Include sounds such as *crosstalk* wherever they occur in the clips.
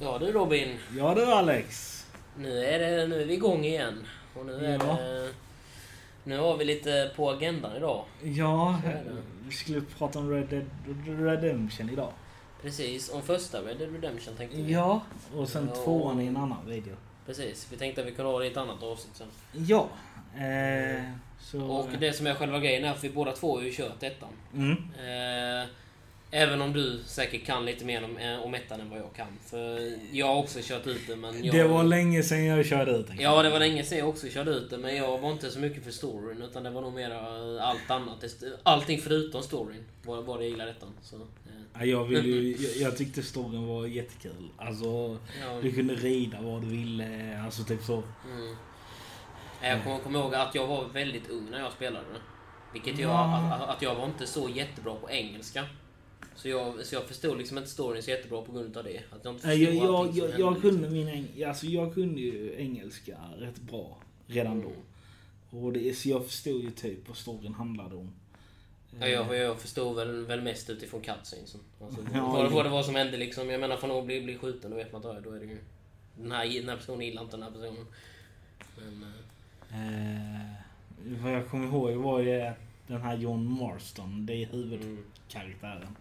Ja du Robin. Ja du Alex. Nu är, det, nu är vi igång igen. Och nu är Ja. det... Nu har vi lite på agendan idag. Ja, vi skulle prata om Red Dead Redemption idag. Precis, om första Red Dead Redemption tänkte vi. Ja, och sen Ja. tvåan i en annan video. Precis, vi tänkte att vi kunde ha det i ett annat avsnitt sen. Ja. Eh, så... Och det som är själva grejen är att vi båda två har ju kört ettan. Mm. Eh, även om du säkert kan lite mer om, eh, om ettan än vad jag kan. För jag har också kört ut det men jag... Det var länge sedan jag körde ut den. Ja, det var länge sedan jag också körde ut det, men jag var inte så mycket för storyn, utan det var nog mer allt annat. Det- Allting förutom storyn var, var det jag gillade ettan. Så, eh, Ja, jag, vill ju, *laughs* jag, jag tyckte storyn var jättekul. Alltså, ja, du kunde rida vad du ville. Alltså typ så. mm. Jag kommer kommer ihåg att jag var väldigt ung när jag spelade det. Vilket jag, Ja. att, att jag var inte så jättebra på engelska. Så jag, så jag förstod liksom inte storyn så jättebra på grund av det. Att jag inte förstod Jag, jag, jag, jag, liksom. kunde min eng- alltså, jag kunde ju engelska rätt bra redan då. Och det, så jag förstod ju typ vad storyn handlade om. Ja, jag, jag förstod väl, väl mest utifrån cutscenesen. Alltså, *laughs* Ja, vad, vad det var som hände liksom. Jag menar, från att bli, bli skjuten, då vet man att ja, då är det ju... Den här, den här personen gillar inte den här personen. Men, eh, Eh, vad jag kommer ihåg var ju den här John Marston. Det är mm, huvudkaraktären.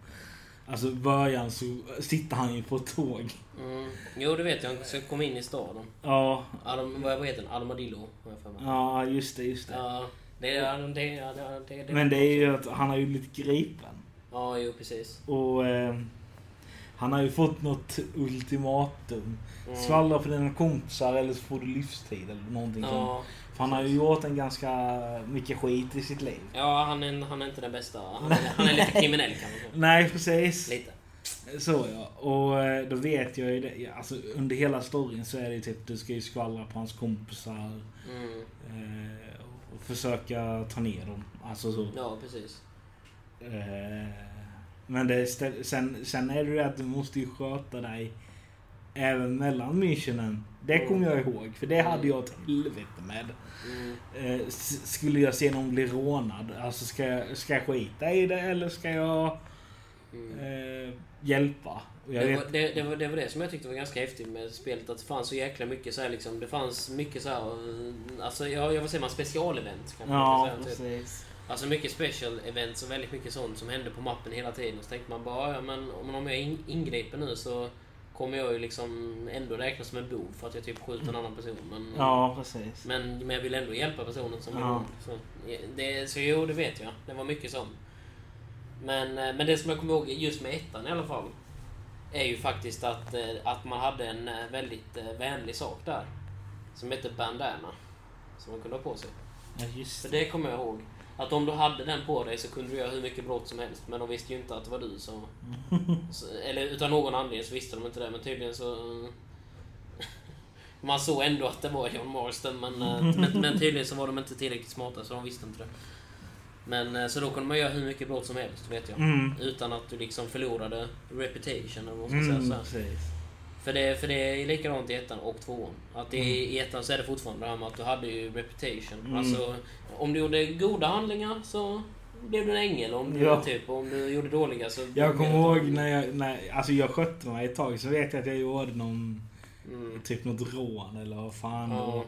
Alltså i början så sitter han ju på tåg. mm. Jo, det vet jag. Han ska komma in i staden. Ja, Adam, vad, heter den? Armadillo, har jag för mig. ja just det, just det. Ja, det, är- det, det, det, det, det, Men det är ju att han har ju blivit gripen. Ja, jo precis. Och eh, han har ju fått något ultimatum. Mm. Svallra på dina kompisar eller så får du livstid eller någonting. Ja, För han har ju gjort en ganska mycket skit i sitt liv. ja han, är, han är inte den bästa. Han är, han är lite kriminell kan man säga. *laughs* Nej, precis. Lite. Så ja. Och eh, då vet jag ju det. Alltså under hela storyn så är det ju typ du ska ju skvallra på hans kompisar. Mm. Eh, och försöka ta ner dem. Alltså så. Ja, precis. Eh, men det, sen, sen är det ju att du måste ju sköta dig även mellan missionen. Det kommer jag ihåg, för det hade jag ett helvete med. Mm. Eh, skulle jag se någon bli rånad, alltså ska jag, ska jag skita i det eller ska jag Mm. eh, hjälpa? Och jag Det var, det, det, var, det var det som jag tyckte var ganska häftigt med spelet. Att det fanns så jäkla mycket så här liksom. Det fanns mycket så här. eh, Alltså jag, jag vill säga man specialevent. Ja, säga, typ. precis. Alltså mycket special events och väldigt mycket sånt som hände på mappen hela tiden. Så tänkte man bara, ja men om jag in- ingriper nu så kommer jag ju liksom ändå räknas som en bov för att jag typ skjuter en annan person. Men, Ja, precis. men, men jag vill ändå hjälpa personen som Ja. Så, det, så jo, det vet jag. Det var mycket sånt. Men, eh, men det som jag kommer ihåg just med ettan i alla fall. Är ju faktiskt att, eh, att man hade en eh, väldigt vänlig sak där. Som hette bandana. Som man kunde ha på sig. Ja, just För det. det kommer jag ihåg. Att om du hade den på dig så kunde du göra hur mycket brott som helst. Men de visste ju inte att det var du som... så, eller utan någon anledning så visste de inte det. Men tydligen så... *laughs* Man såg ändå att det var John Marston. Men, eh, men, men tydligen så var de inte tillräckligt smarta så de visste inte det. Men eh, så då kunde man göra hur mycket brott som helst vet jag. Mm. Utan att du liksom förlorade reputation eller vad man ska Mm, säga. Så. För det, för det är likadant i ettan och tvåan. Att det, I ettan så är det fortfarande det här med att du hade ju reputation. Mm. Alltså, om du gjorde goda handlingar så blev du en ängel. Om du, Ja. typ, om du gjorde dåliga så... Jag kommer ihåg när jag, när, alltså jag skötte mig ett tag så vet jag att jag gjorde någon, Mm. typ något rån eller vad fan. Ja. Och,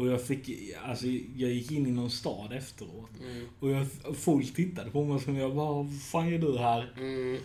och jag fick, alltså jag gick in i någon stad efteråt. Mm. Och jag, folk tittade på mig som jag bara, vad fan gör du här? Mm.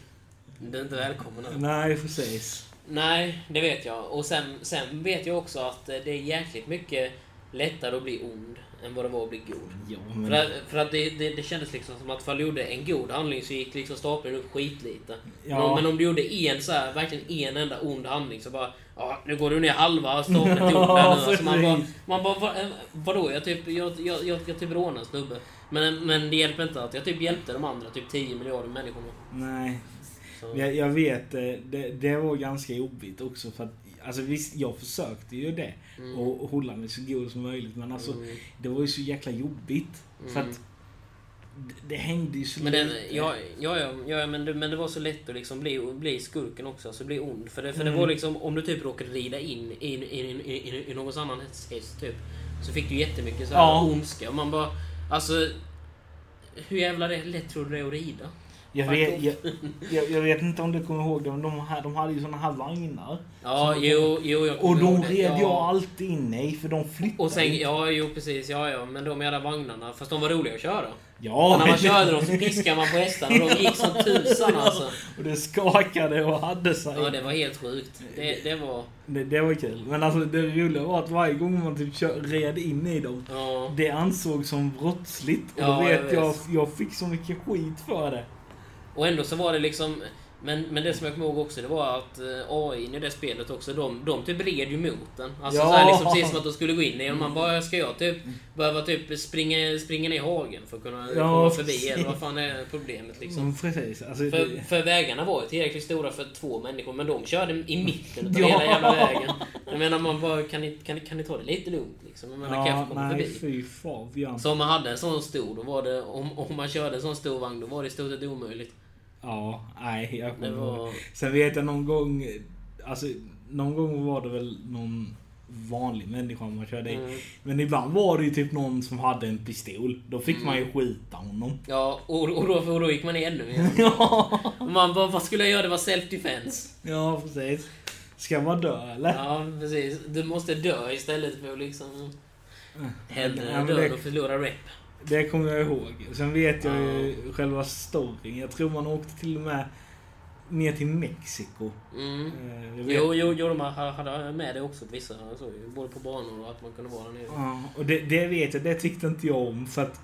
Du är inte välkommen här. Nej, precis. Nej, det vet jag. Och sen, sen vet jag också att eh, det är jäkligt mycket lättare att bli ond än vad det var att bli god. Ja, För men... att, för att det, det, det kändes liksom som att ifall du gjorde en god handling så gick liksom stapeln upp skitlite. Ja. Men om du gjorde en så här, verkligen en enda ond handling så bara Ja, nu går du ner halva stapeln till *laughs* Ja, här nu. Alltså man bara, man bara vad, eh, vadå? Jag typ, jag, jag, jag, jag typ rånade en snubbe. Men, men det hjälper inte att jag typ hjälpte de andra, typ 10 miljarder människorna. Nej. Så. Jag, jag vet, eh, det, det var ganska jobbigt också för att Alltså visst, jag försökte ju det. Mm. Och hålla mig så god som möjligt. Men alltså, Mm. det var ju så jäkla jobbigt. För Mm. att det, det hängde ju så Men, det, lite. ja, ja, ja, ja men, det, men det var så lätt att liksom bli, bli skurken också, alltså bli ond. För, det, för Mm. det var liksom, om du typ råkade rida in i, i, i, i, någon annan häst typ. Så fick du jättemycket så här Ja. ondska. Och man bara, alltså... Hur jävla lätt tror du det är att rida? Jag vet, jag, jag, jag vet inte om du kommer ihåg det, men de, här, de hade ju såna här vagnar. Ja, jo, jo, jag Och de red Ja. jag alltid inne i, för de flyttade. Och sen, ja, jo precis, ja, ja. Men de jävla vagnarna, fast de var roliga att köra. Ja, Och när man körde dem så piskade man på hästarna och de gick som tusan alltså. *laughs* och det skakade och hade sig. Ja, det var helt sjukt. Det, det var... det, det var kul. Men alltså det roliga var att varje gång man typ kör, red in i dem, Ja. det ansågs som brottsligt. Och Ja, då jag vet jag, vet. jag fick så mycket skit för det. Och ändå så var det liksom... Men, men det som jag kommer ihåg också, det var att eh, AI i det spelet också, de, de typ red ju mot den. Alltså Ja. så här, liksom precis som att de skulle gå in i den. Man bara, ska jag typ behöva typ springa, springa ner i hagen för att kunna Ja, komma förbi? precis. Eller vad fan är problemet liksom? Mm, precis. Alltså, För, för vägarna var ju tillräckligt stora för två människor, men de körde i mitten av Ja. hela jävla vägen. Jag menar, man bara, kan ni, kan, ni, kan ni ta det lite lugnt liksom? Jag menar, kan jag ja, få komma nej, förbi? fy fan. Så om man hade en sån stor, då var det, om, om man körde en sån stor vagn, då var det i stort sett omöjligt. Ja, nej, jag kommer var... Sen vet jag någon gång, alltså någon gång var det väl någon vanlig människa man körde i. Mm. Men ibland var det ju typ någon som hade en pistol. Då fick man Mm. ju skjuta honom. Ja, och, och, då, och då gick man ännu mer. *laughs* ja, Och man bara, vad skulle jag göra? Det var self-defense. ja precis. Ska man dö eller? Ja, precis. Du måste dö istället för att liksom... Hellre Ja, dö att förlora rep. Det kommer jag ihåg. Sen vet jag Ja. ju själva storyn. Jag tror man åkte till och med ner till Mexiko. Mm. Eh, Jo, jo, jo, de hade med det också. Vissa så, ju, både på banor och att man kunde vara där nere. Ja, och det, det vet jag, det tyckte inte jag om för att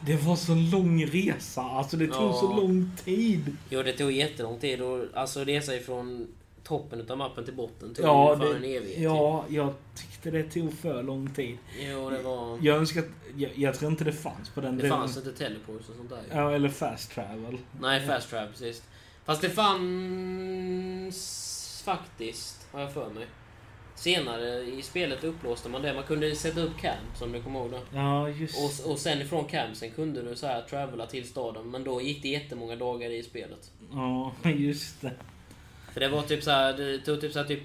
det var så lång resa. Alltså det tog Ja. så lång tid. Jo, det tog jättelång tid. Och, alltså resa ifrån toppen av mappen till botten tog Ja, fan en det, evighet. ja, jag tyckte det tog för lång tid. Jo, det var... Jag önskar jag, jag tror inte det fanns på den. Det Det- fanns inte teleports och sånt där. Ja, eller fast travel. Nej, fast travel precis. Fast det fanns faktiskt, har jag för mig. Senare i spelet upplåste man det. Man kunde sätta upp camp, om du kommer ihåg det. Ja, just Och, och sen ifrån campsen kunde du så här travela till staden. Men då gick det jättemånga dagar i spelet. Ja, *laughs* just det. För det var typ så här, det tog typ så här typ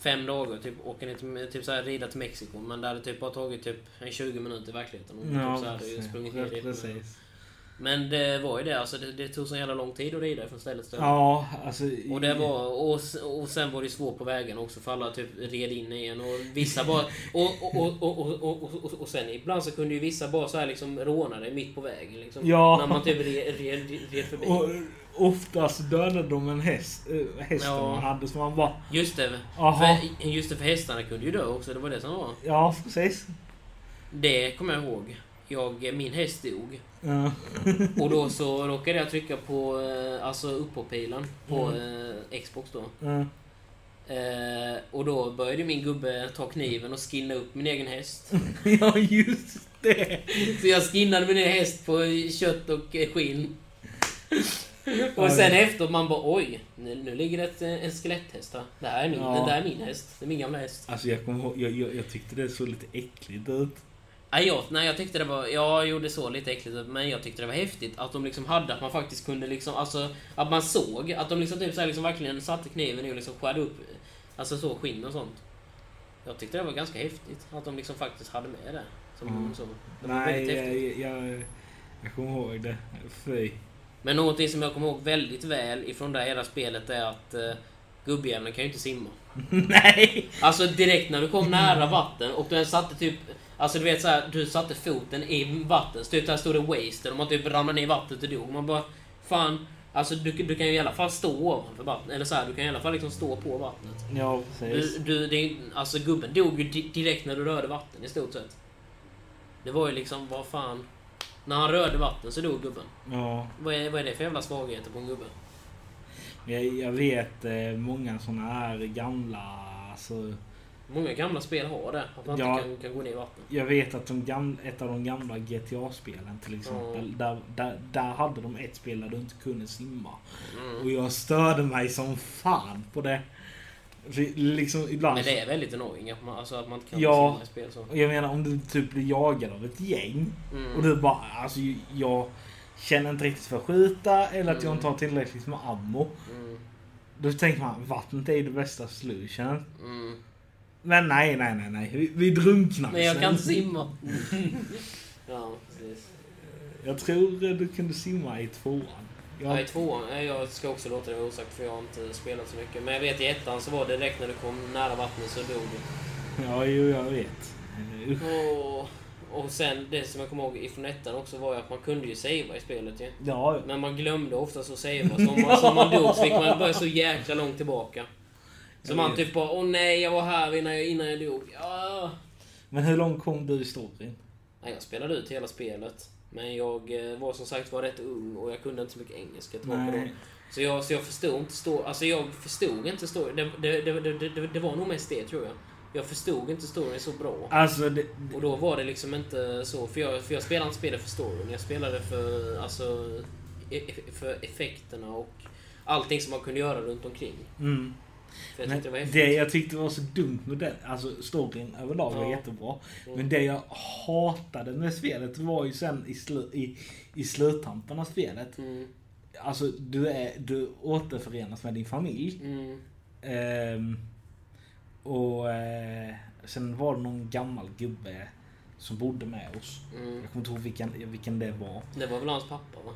fem dagar typ åka ner till, typ så här rida till Mexiko. Men det hade typ bara tagit typ en 20 minuter i verkligheten. Och Ja, typ så hade jag sprungit ner dit. precis. Men det var ju det, alltså det, det tog så jävla lång tid att rida från stället till. Ja, alltså... Och det var, och, och sen var det svårt på vägen också för alla typ red in i en och vissa bara... *laughs* Och, och, och, och, och, och, och, och sen ibland så kunde ju vissa bara så här liksom råna dig mitt på vägen liksom. Ja. När man typ red, red, red förbi. Och oftast dödade de en häst, äh, hästen Ja. man hade, så man bara... Just det. Aha. För, just det, för hästarna kunde ju dö också. Det var det som var. Ja, precis. Det kommer jag ihåg. Jag, min häst dog. Ja. Och då *laughs* så råkade jag trycka på eh, alltså upp på Mm. eh, Xbox då. Ja. Eh, och då började min gubbe ta kniven och skinna upp min egen häst. *laughs* ja, just det. Så jag skinnade min egen häst på kött och skinn. Och sen efter man bara oj, nu, nu ligger det ett, eh, en skeletthäst här. Det här är min, Ja. Den där är min häst. Det är min gamla häst. Alltså jag ihåg, jag, jag, jag tyckte det såg lite äckligt ut. Nej, jag, nej, jag tyckte det var... Jag gjorde så lite äckligt ut, men jag tyckte det var häftigt att de liksom hade, att man faktiskt kunde liksom, alltså... Att man såg, att de liksom typ så här, liksom verkligen satte kniven i och liksom skärde upp, alltså så, skinn och sånt. Jag tyckte det var ganska häftigt, att de liksom faktiskt hade med det. Som Mm. så. Det Nej, jag, häftigt. jag, jag kommer ihåg det. Fy. Men någonting som jag kommer ihåg väldigt väl ifrån det hela spelet är att uh, gubbjäveln kan ju inte simma. *laughs* Nej! Alltså direkt när du kom nära vatten och du satte typ... Alltså du vet så här, du satte foten i vatten. Så typ där stod det waste och man typ ramlade ner i vattnet och dog. Man bara... Fan. Alltså du, du kan ju i alla fall stå ovanför vattnet. Eller så här, du kan i alla fall liksom stå på vattnet. Ja, precis. Du, du, det, alltså gubben dog ju di- direkt när du rörde vatten i stort sett. Det var ju liksom, vad fan... När han rörde vatten så dog gubben. Ja. Vad är, vad är det för jävla svagheter på en gubbe? Jag, jag vet eh, många såna här gamla... Alltså, Många gamla spel har det. Att man Ja. inte kan, kan gå ner i vatten. jag vet att de gamla, ett av de gamla GTA-spelen till exempel. Där, där, där hade de ett spel där du inte kunde simma. Mm. Och jag störde mig som fan på det. Liksom ibland... Men det är väldigt annoying att man, alltså, att man inte kan Ja. simma i spel så. Jag menar om du typ blir jagad av ett gäng. Mm. Och du bara, alltså jag känner inte riktigt för att skjuta eller att jag Mm. inte har tillräckligt med ammo. Mm. Då tänker man, vattnet är ju det bästa solutionen. Mm. Men nej, nej, nej, nej. Vi, vi drunknar Men jag sen. kan simma. *laughs* ja, precis. Jag tror du kunde simma i tvåan. Ja. Ja, i tvåan, nej, jag ska också låta det vara osagt för jag har inte spelat så mycket. Men jag vet i ettan så var det direkt när du kom nära vattnet så dog du. ja jo, jag vet. Och, och sen det som jag kommer ihåg ifrån ettan också var ju att man kunde ju savea i spelet ju. Ja, Men man glömde ofta så savea. *laughs* Så om man, så man dog så fick man börja så jäkla långt tillbaka. Så Jag man vet. typ bara åh nej jag var här innan jag, innan jag dog. Ja. men hur långt kom du i storyn? Nej, jag spelade ut hela spelet. Men jag eh, var som sagt var rätt ung och jag kunde inte så mycket engelska tillbaka då. Nej. Så jag, så jag förstod inte stå, alltså jag förstod inte storyn. Det, det, det, det, var nog mest det tror jag. Jag förstod inte storyn så bra. Alltså, Och då var det liksom inte så, för jag, för jag spelade inte spelet för storyn. Jag spelade för, alltså, e- för effekterna och allting som man kunde göra runt omkring. mm. Jag Men det det jag tyckte var så dumt med den, alltså storyn överlag var Ja. jättebra. Mm. Men det jag hatade med spelet var ju sen i, slu, i, i sluttampen av spelet. Mm, Alltså du, är, du återförenas med din familj. mm, Ehm, och eh, sen var det någon gammal gubbe som bodde med oss. mm. Jag kommer inte ihåg vilken, vilken det var. Det var väl hans pappa va?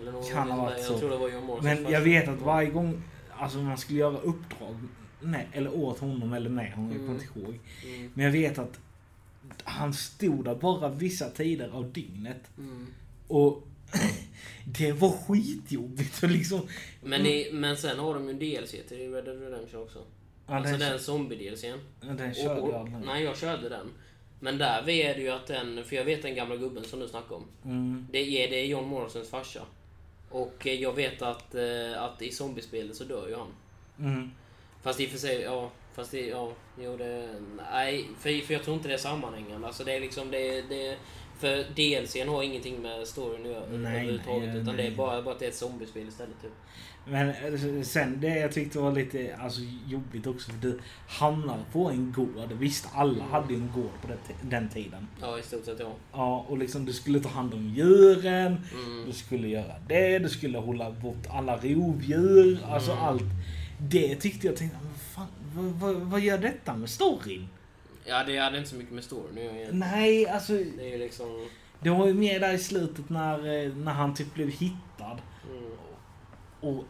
Eller någon, Kan ha varit jag så. tror det var John Morrisons Men jag vet att varje gång alltså man skulle göra uppdrag, nej, eller åt honom eller med honom, jag kommer Mm. inte ihåg. Mm, Men jag vet att han stod där bara vissa tider av dygnet. mm. Och *clears throat* det var skitjobbigt. Och liksom, Men, det, men sen har de ju en DLC till Red Dead Redemption också. ja, alltså den, den zombie-DLCn. ja, den Och- körde och- jag aldrig. Nej, jag körde den. Men där är det ju att den, för jag vet den gamla gubben som du snackade om. Mm. Det är, det är John Morrisons farsa. Och eh, jag vet att, eh, att i zombiespelet så dör ju han. Mm. Fast i och för sig, ja. Fast det, ja, jo det... Nej, för, för jag tror inte det är sammanhängande. Alltså det är liksom, det, det För DLCn har ingenting med storyn att göra överhuvudtaget. nej, utan det nej. är bara, bara att det är ett zombiespel istället typ. Men eh, sen det jag tyckte var lite alltså, jobbigt också. För du hamnar på en gård. Visst, alla hade ju en gård på den, den tiden. Ja, i stort sett ja. Ja, och liksom du skulle ta hand om djuren. Mm. Du skulle göra det, du skulle hålla bort alla rovdjur, alltså Mm. allt. Det tyckte jag tänkte, fan, vad, vad, vad gör detta med storyn? Ja, det hade inte så mycket med storyn egentligen. Nej, alltså Det är liksom... det var ju mer där i slutet när, eh, när han typ blev hittad. Mm. Och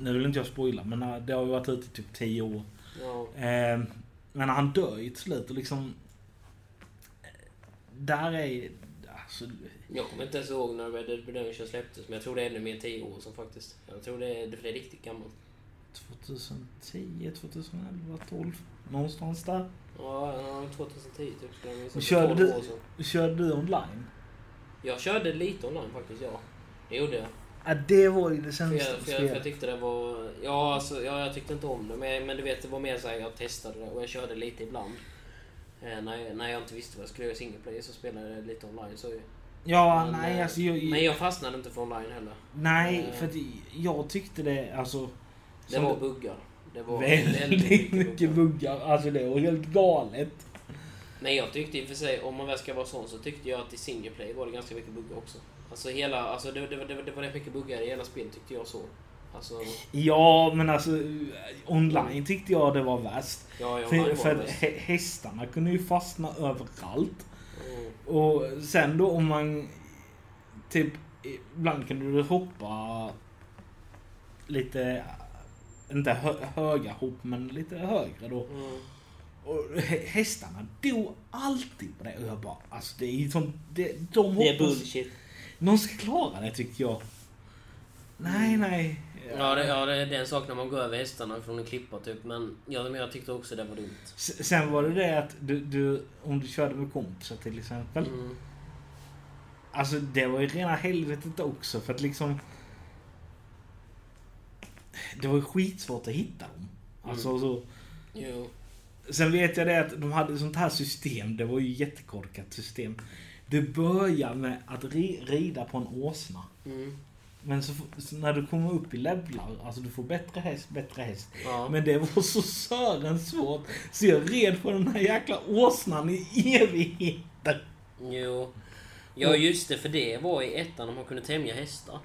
nu vill inte jag spoila, men eh, det har ju varit ute i typ 10 år. Ja. Eh, men han dör ju till slut och liksom... Där är... Alltså, Jag kommer inte ens ihåg när Red Dead Redemption släpptes, men jag tror det är ännu mer än 10 år sedan faktiskt. Jag tror det är, det är riktigt gammalt. 2010, 2011, 12 Någonstans där. Ja, ja, 2010 typ minnas. Men körde 12 du-. Körde du online? Jag körde lite online faktiskt, ja. Det gjorde jag. Ja, det var ju det För jag, sämsta för jag, för jag tyckte det var... Ja, alltså, ja, jag tyckte inte om det. Men, men du vet, det var mer så här, jag testade det och jag körde lite ibland. Eh, när, jag, när jag inte visste vad jag skulle göra i single play så spelade jag lite online. Så, Ja, men, nej eh, alltså jag... men jag fastnade inte för online heller. nej, eh, för jag tyckte det alltså... Det var buggar. Det var Väldigt mycket buggar. Alltså det var helt galet. Men jag tyckte i och för sig, om man väl ska vara sån, så tyckte jag att i single play var det ganska mycket buggar också. Alltså hela, alltså det, det, det, det var rätt mycket buggar i hela spelet tyckte jag så. Alltså, Ja, men alltså online tyckte jag det var värst. ja, jag För, var för hästarna kunde ju fastna överallt. Mm. Och sen då om man... Typ, ibland kunde du hoppa lite... Inte hö, höga hopp, men lite högre då. Mm. Och hä- hästarna dog alltid på det. Och jag bara, alltså det är ju sånt... Det, de Det är bullshit. Någon ska klara det tyckte jag. Nej, nej. Ja, det, ja det, det är en sak när man går över hästarna från en klippa typ. Men ja, men jag tyckte också det var dumt. Sen var det det att du, du om du körde med kompisar till exempel. Mm. Alltså det var ju rena helvetet också för att liksom... Det var ju skitsvårt att hitta dem. Alltså Mm. så... Jo. Sen vet jag det att de hade sånt här system. Det var ju jättekorkat system. Du börjar med att ri, rida på en åsna. Mm. Men så, så när du kommer upp i levlar, alltså du får bättre häst, bättre häst. Ja. Men det var så sören svårt. Så jag red på den här jäkla åsnan i evigheter. Jo. Ja, just det. För det var i ettan om man kunde tämja hästar.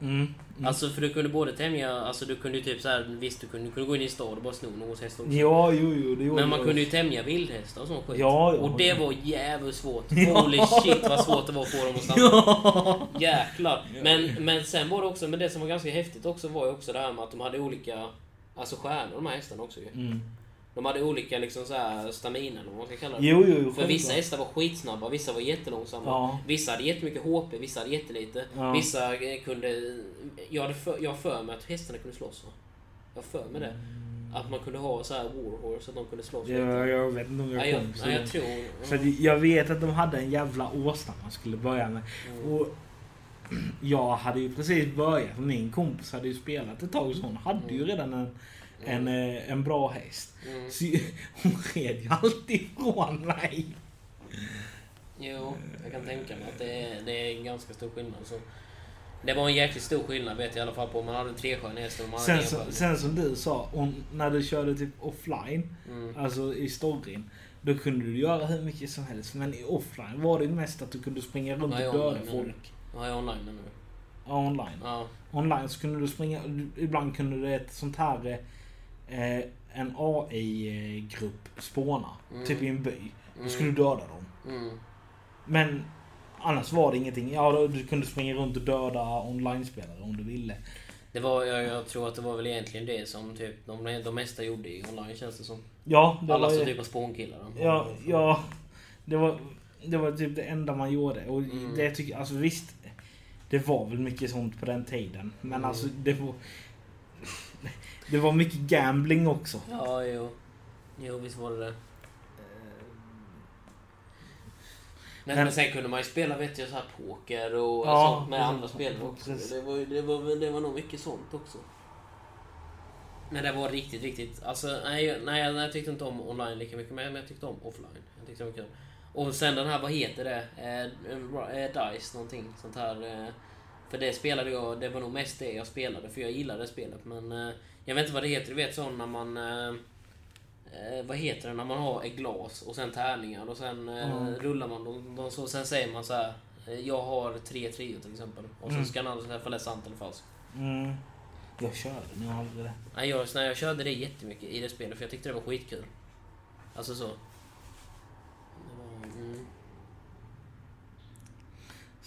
Mm. Mm. Alltså för du kunde både tämja, alltså du kunde ju typ såhär, visst du kunde, du kunde gå in i en stad och bara sno någons häst också. ja, jo, jo, det gjorde Men man jag kunde ju tämja vildhästar och sån skit. Ja, ja. och det var jävligt svårt. *laughs* Ja. Holy shit vad svårt det var att få dem att stanna. Ja. Jäklar. Men, men sen var det också, men det som var ganska häftigt också var ju också det här med att de hade olika Alltså stjärnor de här hästarna också ju. Mm. De hade olika liksom så här stamina eller vad man ska kalla det. Jo, jo, För självklart. vissa hästar var skitsnabba, vissa var jättelångsamma. Ja. Vissa hade jättemycket HP, vissa hade jättelite. Ja. Vissa eh, kunde... Jag hade för, jag har för mig att hästarna kunde slåss? Jag har för mig det. Att man kunde ha så här warhorse, att de kunde slåss. Ja, jag vet inte om ja, jag jag, kom så ja, jag långt. tror... För att jag vet att de hade en jävla åsna man skulle börja med. Mm. Och *clears throat* jag hade ju precis börjat. Min kompis hade ju spelat ett tag så hon hade ju redan en, en, eh, en bra häst. Mm. Så *laughs* hon red ju alltid ifrån mig. Jo, jag kan tänka mig att det är, det är en ganska stor skillnad. Så. Det var en jäkligt stor skillnad vet jag i alla fall på om man hade en trestjärnig häst och om man hade Sen, en så, sen som du sa, hon, när du körde typ offline, Mm. alltså i storyn. Då kunde du göra hur mycket som helst. Men i offline var det mest att du kunde springa runt och döda du? folk. Ja, jag är online du? Ja, online. Ja. Online så kunde du springa, ibland kunde det ett sånt här eh, en AI-grupp spåna. Mm. Typ i en by. Då Mm. skulle du döda dem. Mm. Men annars var det ingenting. Ja, du kunde springa runt och döda online-spelare om du ville. Det var, jag, jag tror att det var väl egentligen det som typ de, de mesta gjorde i online känns det som. Ja, det Alla var som typ var spånkillar. Ja, ja. Det var, det var typ det enda man gjorde. Och Mm. det tycker alltså visst. Det var väl mycket sånt på den tiden. Men Mm. alltså det var... Det var mycket gambling också. Ja, jo. Jo, visst var det det. Men, Men- men sen kunde man ju spela vet jag, så här poker och Ja, sånt med andra spelare också. Det var, det, var, det var nog mycket sånt också. Men det var riktigt, riktigt... Alltså, nej, jag- nej, jag- tyckte inte om online lika mycket, men jag tyckte om offline. Jag tyckte var kul. Och sen den här, vad heter det? Eh, eh, Dice någonting sånt här. Eh, för det spelade jag, det var nog mest det jag spelade, för jag gillade spelet. Men eh, jag vet inte vad det heter, du vet så när man... Eh, eh, vad heter det när man har ett glas och sen tärningar och sen eh, Mm. rullar man dem. dem så, sen säger man så här. eh, Jag har tre treor till exempel. Och så Mm. ska den andra säga ifall det är sant eller falskt. Mm. Jag körde nog aldrig det. Nej, jag, nej, jag körde det jättemycket i det spelet för jag tyckte det var skitkul. Alltså så. Det var, mm.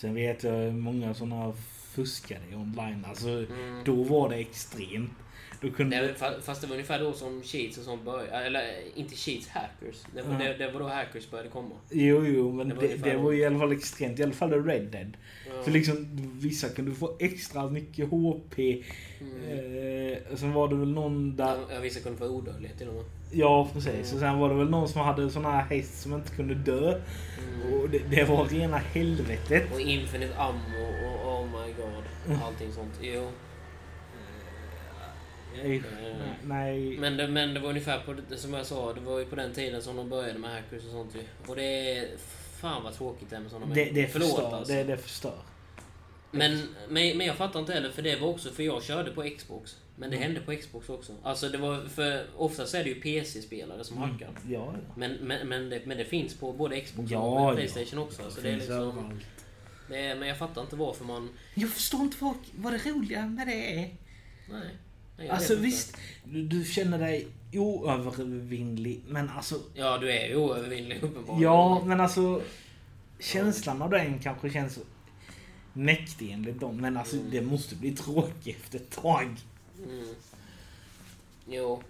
Sen vet jag många sådana fuskade online. Alltså Mm. då var det extremt. Då kunde... Fa- fast det var ungefär då som cheats och sånt började. Eller inte cheats, hackers. Det var, Ja. det, det var då hackers började komma. Jo, jo, men Det var det, det var ju i alla fall extremt. I alla fall Red Dead. Ja. För liksom vissa kunde få extra mycket HP. Mm. Eh, sen var det väl någon där... Ja, vissa kunde få odödlighet till och med. Ja, precis. Mm. Och sen var det väl någon som hade sån här häst som inte kunde dö. Mm. Och det, det var rena helvetet. Och infinite ammo Allting sånt. Jo. Nej, nej. Men det, men det var ungefär på, det- som jag sa, det var ju på den tiden som de började med hackers och sånt ju. Och det är... Fan vad tråkigt det är med sådana det, det Förlåt förstör. alltså. Det, det förstör. Men, men, men jag fattar inte heller, för det var också för jag körde på Xbox. Men det Mm. hände på Xbox också. Alltså det var, för oftast är det ju PC-spelare som hackar. Mm. Ja, ja. Men, men, men, det, men det finns på både Xbox Ja, och ja. Playstation också. Så det är finns liksom, överallt. Det är, men jag fattar inte varför man... Jag förstår inte vad, vad det roliga med det är. Nej. nej Alltså visst, du, du känner dig oövervinnlig, men alltså... Ja, du är ju oövervinnlig uppenbarligen. Ja, men alltså... Känslan av den kanske känns mäktig enligt dem, men alltså Mm. det måste bli tråkigt efter ett tag. Mm. Jo.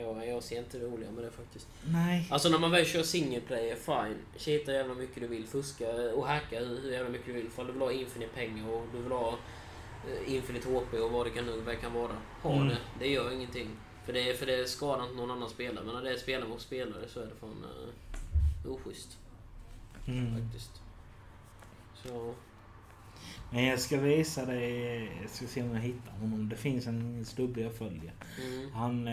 Jag ser inte det roliga med det faktiskt. Nej. Alltså när man väl kör single player, fine. Cheata jävla mycket du vill, fuska och hacka hur jävla mycket du vill. För du vill ha infinite pengar och du vill ha eh, infinite HP och vad det kan nu kan vara. Ha Mm. det. Det gör ingenting. För det, för det skadar inte någon annan spelare. Men när det är spelare mot spelare så är det fan uh, oschysst Mm. faktiskt. Så... Men jag ska visa dig, jag ska se om jag hittar honom. Det finns en snubbe jag följer. Mm. Han eh,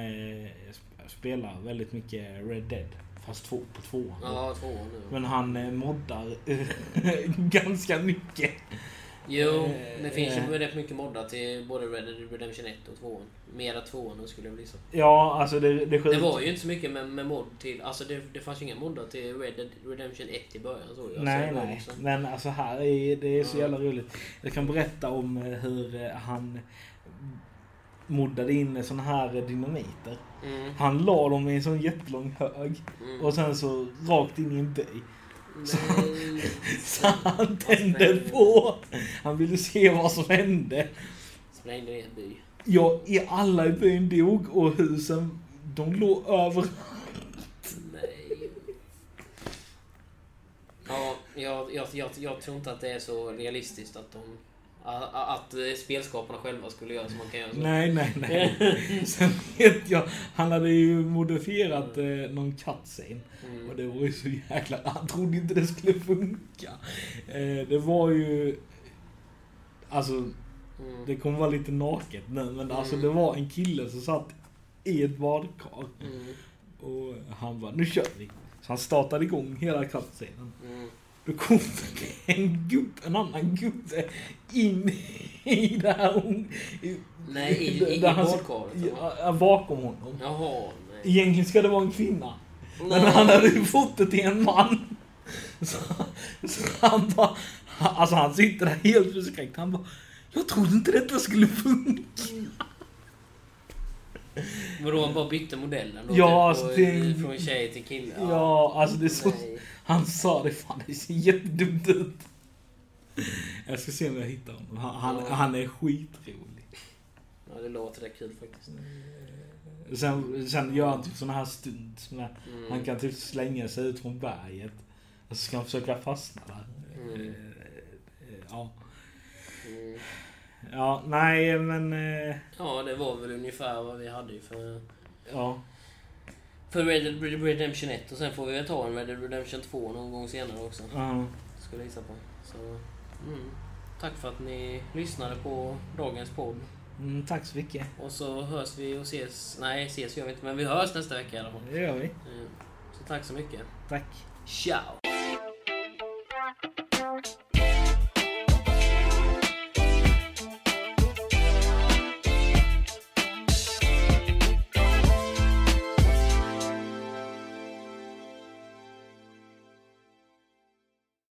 sp- spelar väldigt mycket Red Dead. Fast två, på tvåan. Ja, tvåan nu. Men han eh, moddar *laughs* ganska mycket. Jo, Eh, det finns eh. ju rätt mycket moddar till både Red Dead Redemption 1 och 2. Mera 2 nu skulle jag säga. Ja, alltså det, det, Det var ju inte så mycket med, med mod till... Alltså det, det fanns ju inga moddar till Red Dead Redemption 1 i början. Så jag. Nej, så nej. liksom- Men alltså här är det är så jävla roligt. Jag kan berätta om eh, hur eh, han moddade in såna här eh, dynamiter. Mm, Han la dem i en sån jättelång hög mm. och sen så rakt in i en *laughs* Så han tände på. Han ville se vad som hände. Sprängde ner by. Ja, i alla i byn dog och husen, de låg över. Nej. Ja, jag, jag, jag, jag tror inte att det är så realistiskt att de... Att eh, spelskaparna själva skulle göra som man kan göra så. Nej, nej, nej. *laughs* Sen vet jag, han hade ju modifierat eh, någon cutscene. Mm. Och det var ju så jäkla... Han trodde inte det skulle funka. Eh, det var ju... Alltså, Mm. det kommer vara lite naket nu, men alltså Mm. det var en kille som satt i ett badkar. Mm. Och han bara, nu kör vi. Så han startade igång hela cutscenen. Då kom det en gubbe, en annan gubbe in i det här... Nej, i, i, i badkaret. Ja, bakom honom. Jaha, nej. Egentligen ska det vara en kvinna. Men Nej. han hade ju fått det till en man. Så, så han bara... Alltså han sitter där helt förskräckt. Han bara... Jag trodde inte detta skulle funka. Vadå, han bara bytte modellen då? Ja, typ, alltså, det- Från tjej till kille? Ja, alltså det är så... Nej. Han sa det, fan det ser jättedumt ut. Jag ska se om jag hittar honom. Han, han, Ja. han är skitrolig. Ja, det låter rätt kul faktiskt. Sen, sen gör han typ såna här stunts. Mm. Han kan typ slänga sig ut från berget. Och så ska han försöka fastna där. Mm. Eh, eh, Ja. Mm. Ja, nej men... eh, Ja, det var väl ungefär vad vi hade ju för, Ja. För Red Dead Redemption 1. Och sen får vi väl ta en Red Dead Redemption 2 någon gång senare också. ja. Skulle jag gissa på. Så, mm. Tack för att ni lyssnade på dagens podd. Mm, tack så mycket. Och så hörs vi och ses. Nej, ses gör vi inte, men vi hörs nästa vecka i alla fall. Det gör vi. Mm. Så tack så mycket. Tack. Ciao!